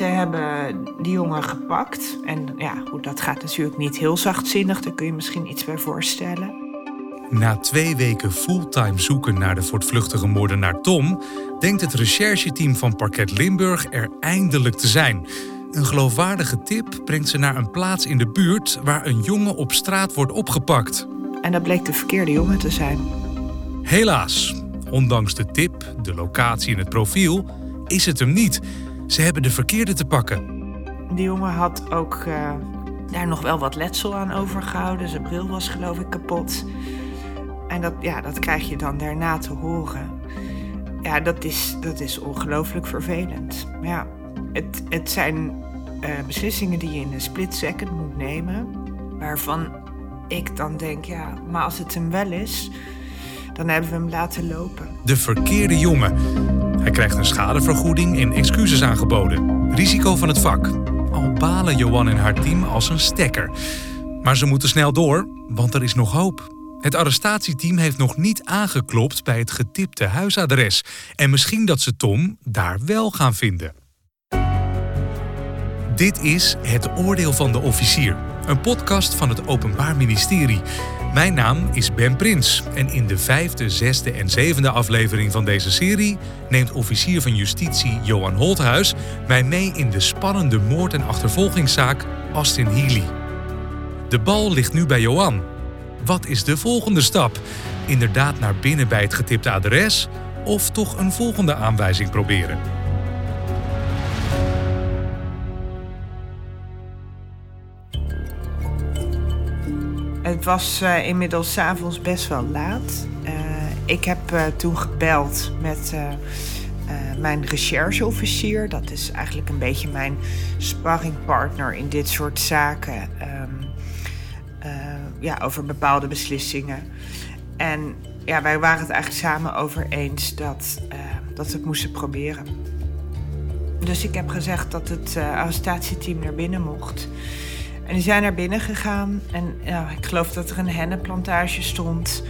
Ze hebben die jongen gepakt. En ja, goed, dat gaat natuurlijk niet heel zachtzinnig. Daar kun je misschien iets bij voorstellen. Na twee weken fulltime zoeken naar de voortvluchtige moordenaar Tom, denkt het rechercheteam van Parket Limburg er eindelijk te zijn. Een geloofwaardige tip brengt ze naar een plaats in de buurt waar een jongen op straat wordt opgepakt. En dat bleek de verkeerde jongen te zijn. Helaas, ondanks de tip, de locatie en het profiel, is het hem niet. Ze hebben de verkeerde te pakken. Die jongen had ook eh, daar nog wel wat letsel aan overgehouden. Zijn bril was geloof ik kapot. En dat, ja, dat krijg je dan daarna te horen. Ja, dat is, dat is ongelooflijk vervelend. Maar ja, het, het zijn eh, beslissingen die je in een split second moet nemen. Waarvan ik dan denk, ja, maar als het hem wel is, dan hebben we hem laten lopen. De verkeerde jongen. Hij krijgt een schadevergoeding en excuses aangeboden. Risico van het vak. Al balen Johan en haar team als een stekker. Maar ze moeten snel door, want er is nog hoop. Het arrestatieteam heeft nog niet aangeklopt bij het getipte huisadres. En misschien dat ze Tom daar wel gaan vinden. Dit is Het Oordeel van de Officier, een podcast van het Openbaar Ministerie. Mijn naam is Ben Prins en in de vijfde, zesde en zevende aflevering van deze serie neemt officier van justitie Johan Holthuis mij mee in de spannende moord- en achtervolgingszaak Austin Healy. De bal ligt nu bij Johan. Wat is de volgende stap? Inderdaad naar binnen bij het getipte adres of toch een volgende aanwijzing proberen? Het was uh, inmiddels avonds best wel laat. Uh, ik heb uh, toen gebeld met mijn rechercheofficier. Dat is eigenlijk een beetje mijn sparringpartner in dit soort zaken. Um, ja, over bepaalde beslissingen. En ja, wij waren het eigenlijk samen over eens dat, dat we het moesten proberen. Dus ik heb gezegd dat het arrestatieteam naar binnen mocht. En die zijn naar binnen gegaan. En ja, ik geloof dat er een hennenplantage stond.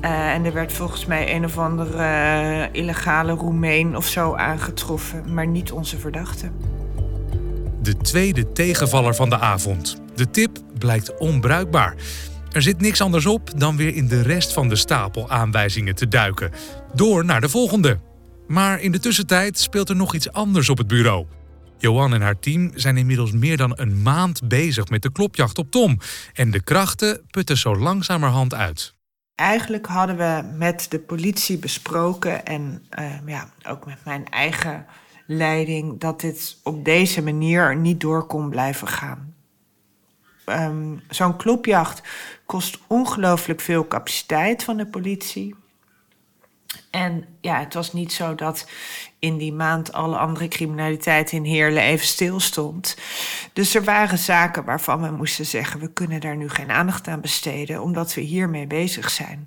Uh, en er werd volgens mij een of andere uh, illegale Roemeen of zo aangetroffen. Maar niet onze verdachte. De tweede tegenvaller van de avond. De tip blijkt onbruikbaar. Er zit niks anders op dan weer in de rest van de stapel aanwijzingen te duiken. Door naar de volgende. Maar in de tussentijd speelt er nog iets anders op het bureau. Johan en haar team zijn inmiddels meer dan een maand bezig met de klopjacht op Tom. En de krachten putten zo langzamerhand uit. Eigenlijk hadden we met de politie besproken en uh, ja, ook met mijn eigen leiding dat dit op deze manier niet door kon blijven gaan. Um, Zo'n klopjacht kost ongelooflijk veel capaciteit van de politie. En ja, het was niet zo dat in die maand alle andere criminaliteit in Heerlen even stilstond. Dus er waren zaken waarvan we moesten zeggen: we kunnen daar nu geen aandacht aan besteden, omdat we hiermee bezig zijn.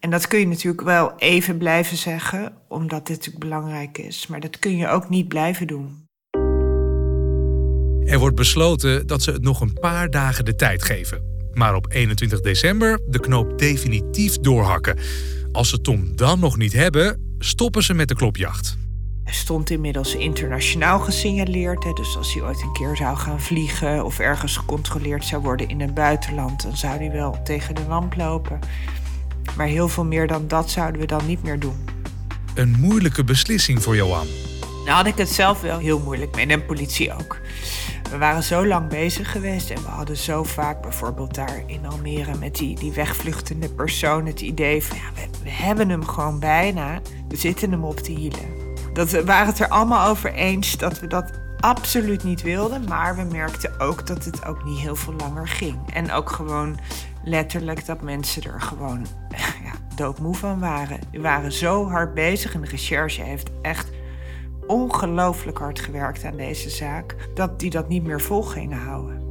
En dat kun je natuurlijk wel even blijven zeggen, omdat dit natuurlijk belangrijk is. Maar dat kun je ook niet blijven doen. Er wordt besloten dat ze het nog een paar dagen de tijd geven. Maar op 21 december de knoop definitief doorhakken. Als ze Tom dan nog niet hebben, stoppen ze met de klopjacht. Hij stond inmiddels internationaal gesignaleerd. Hè, dus als hij ooit een keer zou gaan vliegen of ergens gecontroleerd zou worden in het buitenland, dan zou hij wel tegen de lamp lopen. Maar heel veel meer dan dat zouden we dan niet meer doen. Een moeilijke beslissing voor Johan. Nou had ik het zelf wel heel moeilijk mee en de politie ook. We waren zo lang bezig geweest en we hadden zo vaak bijvoorbeeld daar in Almere met die, die wegvluchtende persoon het idee van ja, we, hebben hem gewoon bijna, we zitten hem op de hielen. Dat we waren het er allemaal over eens dat we dat absoluut niet wilden, maar we merkten ook dat het ook niet heel veel langer ging. En ook gewoon letterlijk dat mensen er gewoon ja, doodmoe van waren. We waren zo hard bezig en de recherche heeft echt ongelooflijk hard gewerkt aan deze zaak, dat die dat niet meer vol gingen houden.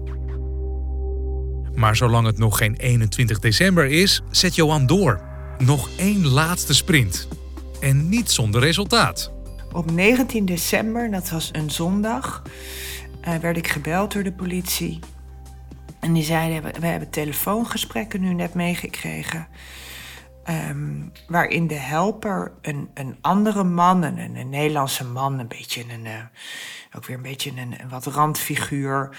Maar zolang het nog geen 21 december is, zet Johan door. Nog één laatste sprint. En niet zonder resultaat. Op 19 december, dat was een zondag, uh, werd ik gebeld door de politie. En die zeiden, we hebben telefoongesprekken nu net meegekregen. Ehm, waarin de helper een, een andere man, een, een Nederlandse man, een beetje een, uh, ook weer een beetje een, wat randfiguur,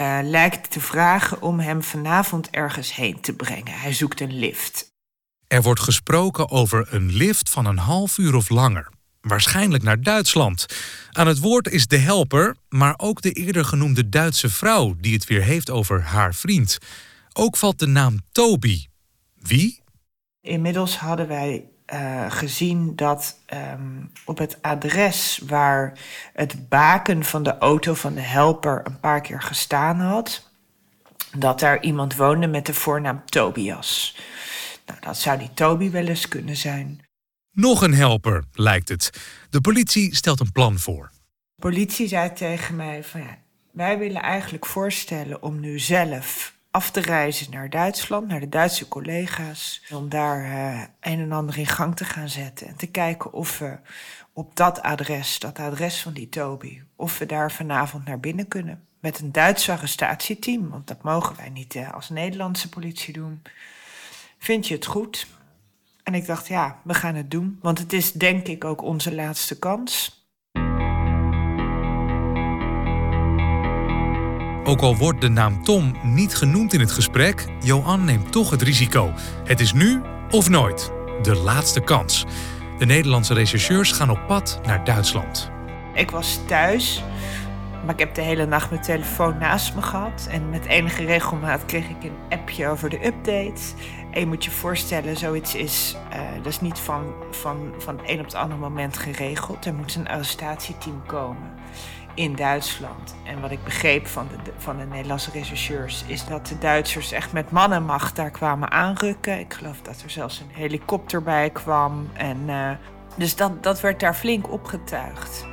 uh, lijkt te vragen om hem vanavond ergens heen te brengen. Hij zoekt een lift. Er wordt gesproken over een lift van een half uur of langer. Waarschijnlijk naar Duitsland. Aan het woord is de helper, maar ook de eerder genoemde Duitse vrouw die het weer heeft over haar vriend. Ook valt de naam Toby. Wie? Inmiddels hadden wij uh, gezien dat um, op het adres waar het baken van de auto van de helper een paar keer gestaan had, dat daar iemand woonde met de voornaam Tobias. Nou, dat zou die Toby wel eens kunnen zijn. Nog een helper, lijkt het. De politie stelt een plan voor. De politie zei tegen mij van ja, wij willen eigenlijk voorstellen om nu zelf af te reizen naar Duitsland, naar de Duitse collega's. Om daar uh, een en ander in gang te gaan zetten. En te kijken of we op dat adres, dat adres van die Toby, of we daar vanavond naar binnen kunnen. Met een Duits arrestatieteam, want dat mogen wij niet uh, als Nederlandse politie doen. Vind je het goed? En ik dacht, ja, we gaan het doen. Want het is denk ik ook onze laatste kans. Ook al wordt de naam Tom niet genoemd in het gesprek, Johan neemt toch het risico. Het is nu of nooit. De laatste kans. De Nederlandse rechercheurs gaan op pad naar Duitsland. Ik was thuis, maar ik heb de hele nacht mijn telefoon naast me gehad. En met enige regelmaat kreeg ik een appje over de updates. En je moet je voorstellen, zoiets is, uh, dat is niet van, van, van een op het andere moment geregeld. Er moet een arrestatieteam komen in Duitsland. En wat ik begreep van de, van de Nederlandse rechercheurs is dat de Duitsers echt met mannenmacht daar kwamen aanrukken. Ik geloof dat er zelfs een helikopter bij kwam. En, uh, dus dat, dat werd daar flink opgetuigd.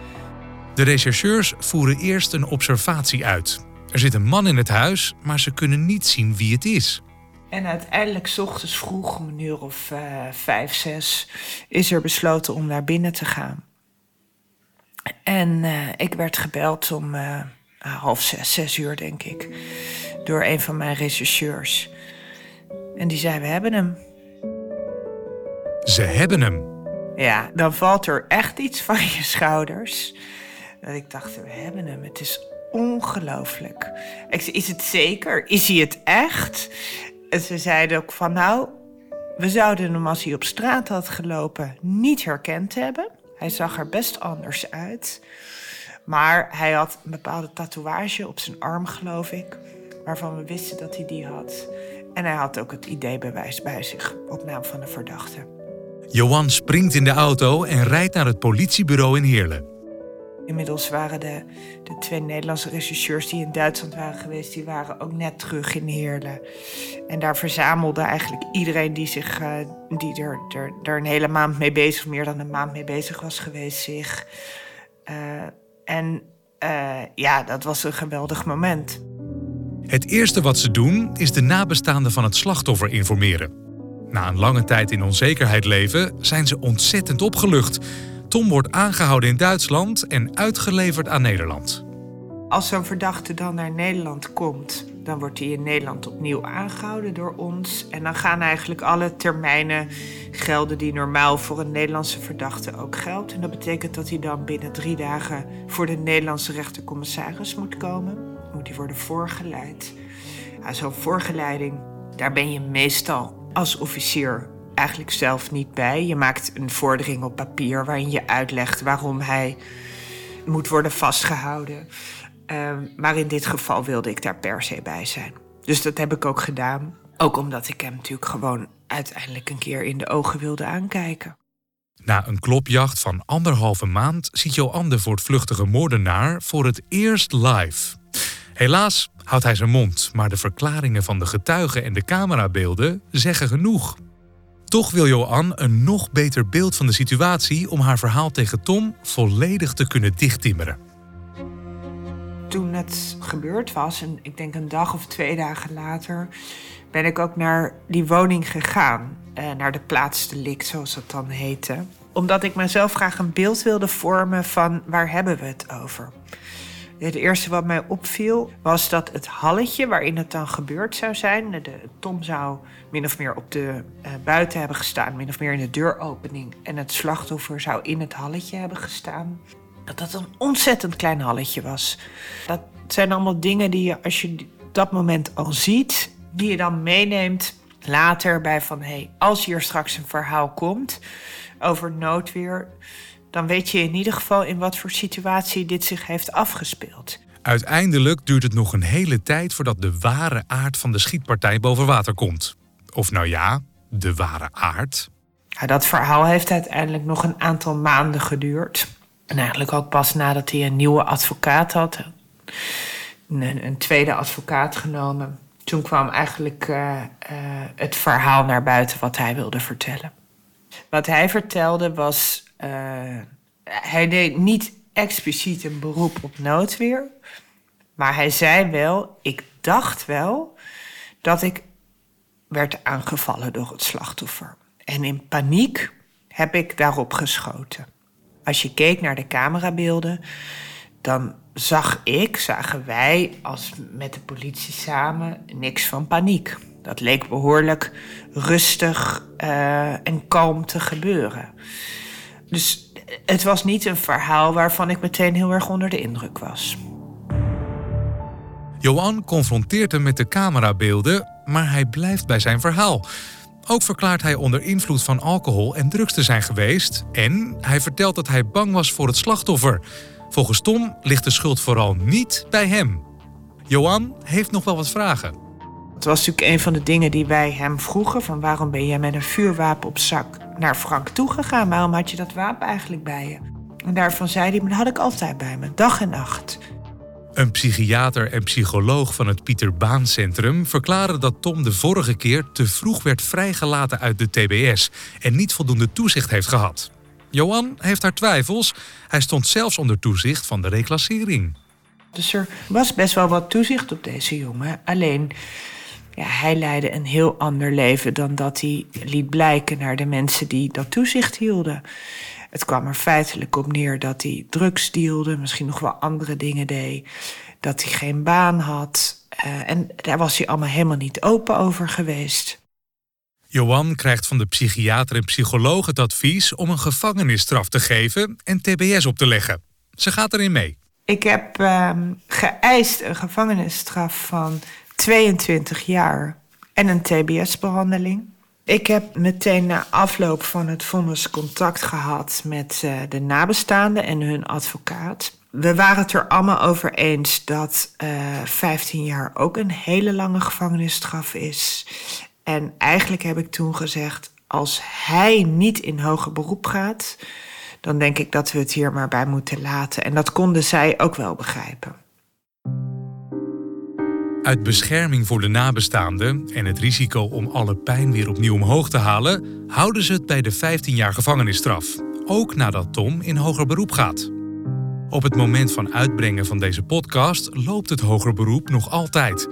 De rechercheurs voeren eerst een observatie uit. Er zit een man in het huis, maar ze kunnen niet zien wie het is. En uiteindelijk, s ochtends vroeg, om een uur of uh, vijf, zes, is er besloten om naar binnen te gaan. En uh, ik werd gebeld om uh, half zes, zes uur denk ik, door een van mijn rechercheurs. En die zei: We hebben hem. Ze hebben hem. Ja, dan valt er echt iets van je schouders. Dat ik dacht: We hebben hem. Het is ongelooflijk. Ik zei: Is het zeker? Is hij het echt? En ze zeiden ook van: Nou, we zouden hem als hij op straat had gelopen niet herkend hebben. Hij zag er best anders uit. Maar hij had een bepaalde tatoeage op zijn arm, geloof ik. Waarvan we wisten dat hij die had. En hij had ook het ID-bewijs bij zich op naam van de verdachte. Johan springt in de auto en rijdt naar het politiebureau in Heerlen. Inmiddels waren de, de twee Nederlandse rechercheurs die in Duitsland waren geweest, die waren ook net terug in Heerlen. En daar verzamelde eigenlijk iedereen die, zich, uh, die er, er, een hele maand mee bezig, meer dan een maand mee bezig was geweest, zich. Uh, en uh, ja, dat was een geweldig moment. Het eerste wat ze doen is de nabestaanden van het slachtoffer informeren. Na een lange tijd in onzekerheid leven zijn ze ontzettend opgelucht. Tom wordt aangehouden in Duitsland en uitgeleverd aan Nederland. Als zo'n verdachte dan naar Nederland komt, dan wordt hij in Nederland opnieuw aangehouden door ons. En dan gaan eigenlijk alle termijnen gelden die normaal voor een Nederlandse verdachte ook geldt. En dat betekent dat hij dan binnen drie dagen voor de Nederlandse rechtercommissaris moet komen. Moet hij worden voorgeleid. Ja, Zo'n voorgeleiding, daar ben je meestal als officier eigenlijk zelf niet bij. Je maakt een vordering op papier waarin je uitlegt waarom hij moet worden vastgehouden. Uh, maar in dit geval wilde ik daar per se bij zijn. Dus dat heb ik ook gedaan. Ook omdat ik hem natuurlijk gewoon uiteindelijk een keer in de ogen wilde aankijken. Na een klopjacht van anderhalve maand ziet Johan de voortvluchtige moordenaar voor het eerst live. Helaas houdt hij zijn mond, maar de verklaringen van de getuigen en de camerabeelden zeggen genoeg. Toch wil Johan een nog beter beeld van de situatie om haar verhaal tegen Tom volledig te kunnen dichttimmeren. Toen het gebeurd was, en ik denk een dag of twee dagen later, ben ik ook naar die woning gegaan. Eh, naar de plaatsdelict, zoals dat dan heette. Omdat ik mezelf graag een beeld wilde vormen van waar hebben we het over. Het eerste wat mij opviel was dat het halletje waarin het dan gebeurd zou zijn. De, Tom zou min of meer op de uh, buiten hebben gestaan, min of meer in de deuropening. En het slachtoffer zou in het halletje hebben gestaan. Dat dat een ontzettend klein halletje was. Dat zijn allemaal dingen die je, als je dat moment al ziet, die je dan meeneemt later bij van hé, hey, als hier straks een verhaal komt over noodweer dan weet je in ieder geval in wat voor situatie dit zich heeft afgespeeld. Uiteindelijk duurt het nog een hele tijd voordat de ware aard van de schietpartij boven water komt. Of nou ja, de ware aard. Ja, dat verhaal heeft uiteindelijk nog een aantal maanden geduurd. En eigenlijk ook pas nadat hij een nieuwe advocaat had. Een, een tweede advocaat genomen. Toen kwam eigenlijk uh, uh, het verhaal naar buiten wat hij wilde vertellen. Wat hij vertelde was hij deed niet expliciet een beroep op noodweer. Maar hij zei wel, ik dacht wel dat ik werd aangevallen door het slachtoffer. En in paniek heb ik daarop geschoten. Als je keek naar de camerabeelden, dan zag ik, zagen wij als met de politie samen niks van paniek. Dat leek behoorlijk rustig uh, en kalm te gebeuren. Dus het was niet een verhaal waarvan ik meteen heel erg onder de indruk was. Johan confronteert hem met de camerabeelden, maar hij blijft bij zijn verhaal. Ook verklaart hij onder invloed van alcohol en drugs te zijn geweest. En hij vertelt dat hij bang was voor het slachtoffer. Volgens Tom ligt de schuld vooral niet bij hem. Johan heeft nog wel wat vragen. Het was natuurlijk een van de dingen die wij hem vroegen: van waarom ben jij met een vuurwapen op zak naar Frank toegegaan? Waarom had je dat wapen eigenlijk bij je? En daarvan zei hij: maar dat had ik altijd bij me, dag en nacht. Een psychiater en psycholoog van het Pieter Baan Centrum verklaren dat Tom de vorige keer te vroeg werd vrijgelaten uit de TBS en niet voldoende toezicht heeft gehad. Johan heeft haar twijfels. Hij stond zelfs onder toezicht van de reclassering. Dus er was best wel wat toezicht op deze jongen. Alleen ja, hij leidde een heel ander leven dan dat hij liet blijken naar de mensen die dat toezicht hielden. Het kwam er feitelijk op neer dat hij drugs dealde, misschien nog wel andere dingen deed, dat hij geen baan had. Uh, en daar was hij allemaal helemaal niet open over geweest. Johan krijgt van de psychiater en psycholoog het advies om een gevangenisstraf te geven en TBS op te leggen. Ze gaat erin mee. Ik heb uh, geëist een gevangenisstraf van 22 jaar en een TBS-behandeling. Ik heb meteen na afloop van het vonnis contact gehad met uh, de nabestaanden en hun advocaat. We waren het er allemaal over eens dat uh, eh, 15 jaar ook een hele lange gevangenisstraf is. En eigenlijk heb ik toen gezegd: als hij niet in hoger beroep gaat, dan denk ik dat we het hier maar bij moeten laten. En dat konden zij ook wel begrijpen. Uit bescherming voor de nabestaanden en het risico om alle pijn weer opnieuw omhoog te halen, houden ze het bij de 15 jaar gevangenisstraf. Ook nadat Tom in hoger beroep gaat. Op het moment van uitbrengen van deze podcast loopt het hoger beroep nog altijd.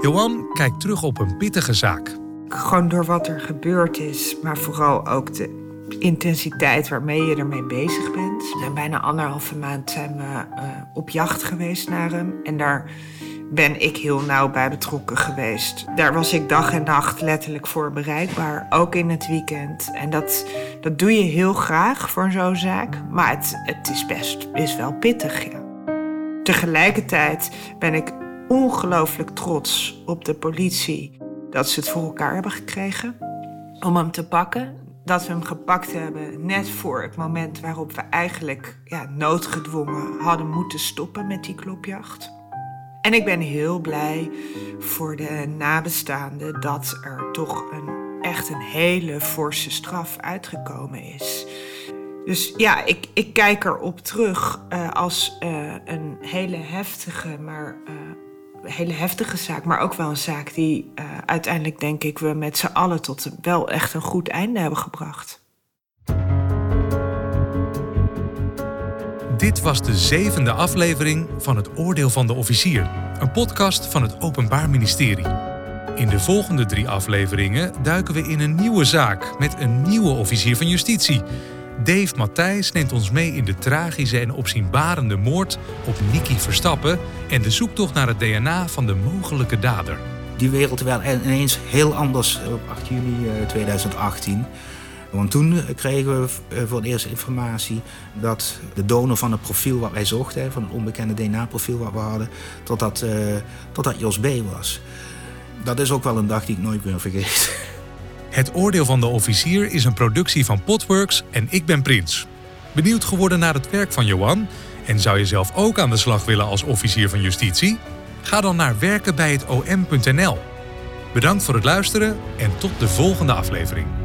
Johan kijkt terug op een pittige zaak. Gewoon door wat er gebeurd is, maar vooral ook de intensiteit waarmee je ermee bezig bent. Na bijna anderhalve maand zijn we uh, op jacht geweest naar hem. En daar ben ik heel nauw bij betrokken geweest. Daar was ik dag en nacht letterlijk voor bereikbaar, ook in het weekend. En dat, dat doe je heel graag voor zo'n zaak, maar het, het is best is wel pittig. Ja. Tegelijkertijd ben ik ongelooflijk trots op de politie dat ze het voor elkaar hebben gekregen om hem te pakken. Dat we hem gepakt hebben net voor het moment waarop we eigenlijk ja, noodgedwongen hadden moeten stoppen met die klopjacht. En ik ben heel blij voor de nabestaanden dat er toch een, echt een hele forse straf uitgekomen is. Dus ja, ik, ik kijk erop terug uh, als uh, een hele heftige, maar uh, hele heftige zaak, maar ook wel een zaak die uiteindelijk denk ik we met z'n allen tot wel echt een goed einde hebben gebracht. Dit was de zevende aflevering van Het Oordeel van de Officier, een podcast van het Openbaar Ministerie. In de volgende drie afleveringen duiken we in een nieuwe zaak met een nieuwe officier van justitie. Dave Matthijs neemt ons mee in de tragische en opzienbarende moord op Nicky Verstappen en de zoektocht naar het DNA van de mogelijke dader. Die wereld werd ineens heel anders op 8 juli 2018. Want toen kregen we eh, voor het eerst informatie dat de donor van het profiel wat wij zochten, van het onbekende DNA-profiel wat we hadden, tot dat, uh, dat Jos B. was. Dat is ook wel een dag die ik nooit meer vergeet. Het oordeel van de officier is een productie van Potworks en ik ben Prins. Benieuwd geworden naar het werk van Johan? En zou je zelf ook aan de slag willen als officier van justitie? Ga dan naar werkenbijhetom.nl. Bedankt voor het luisteren en tot de volgende aflevering.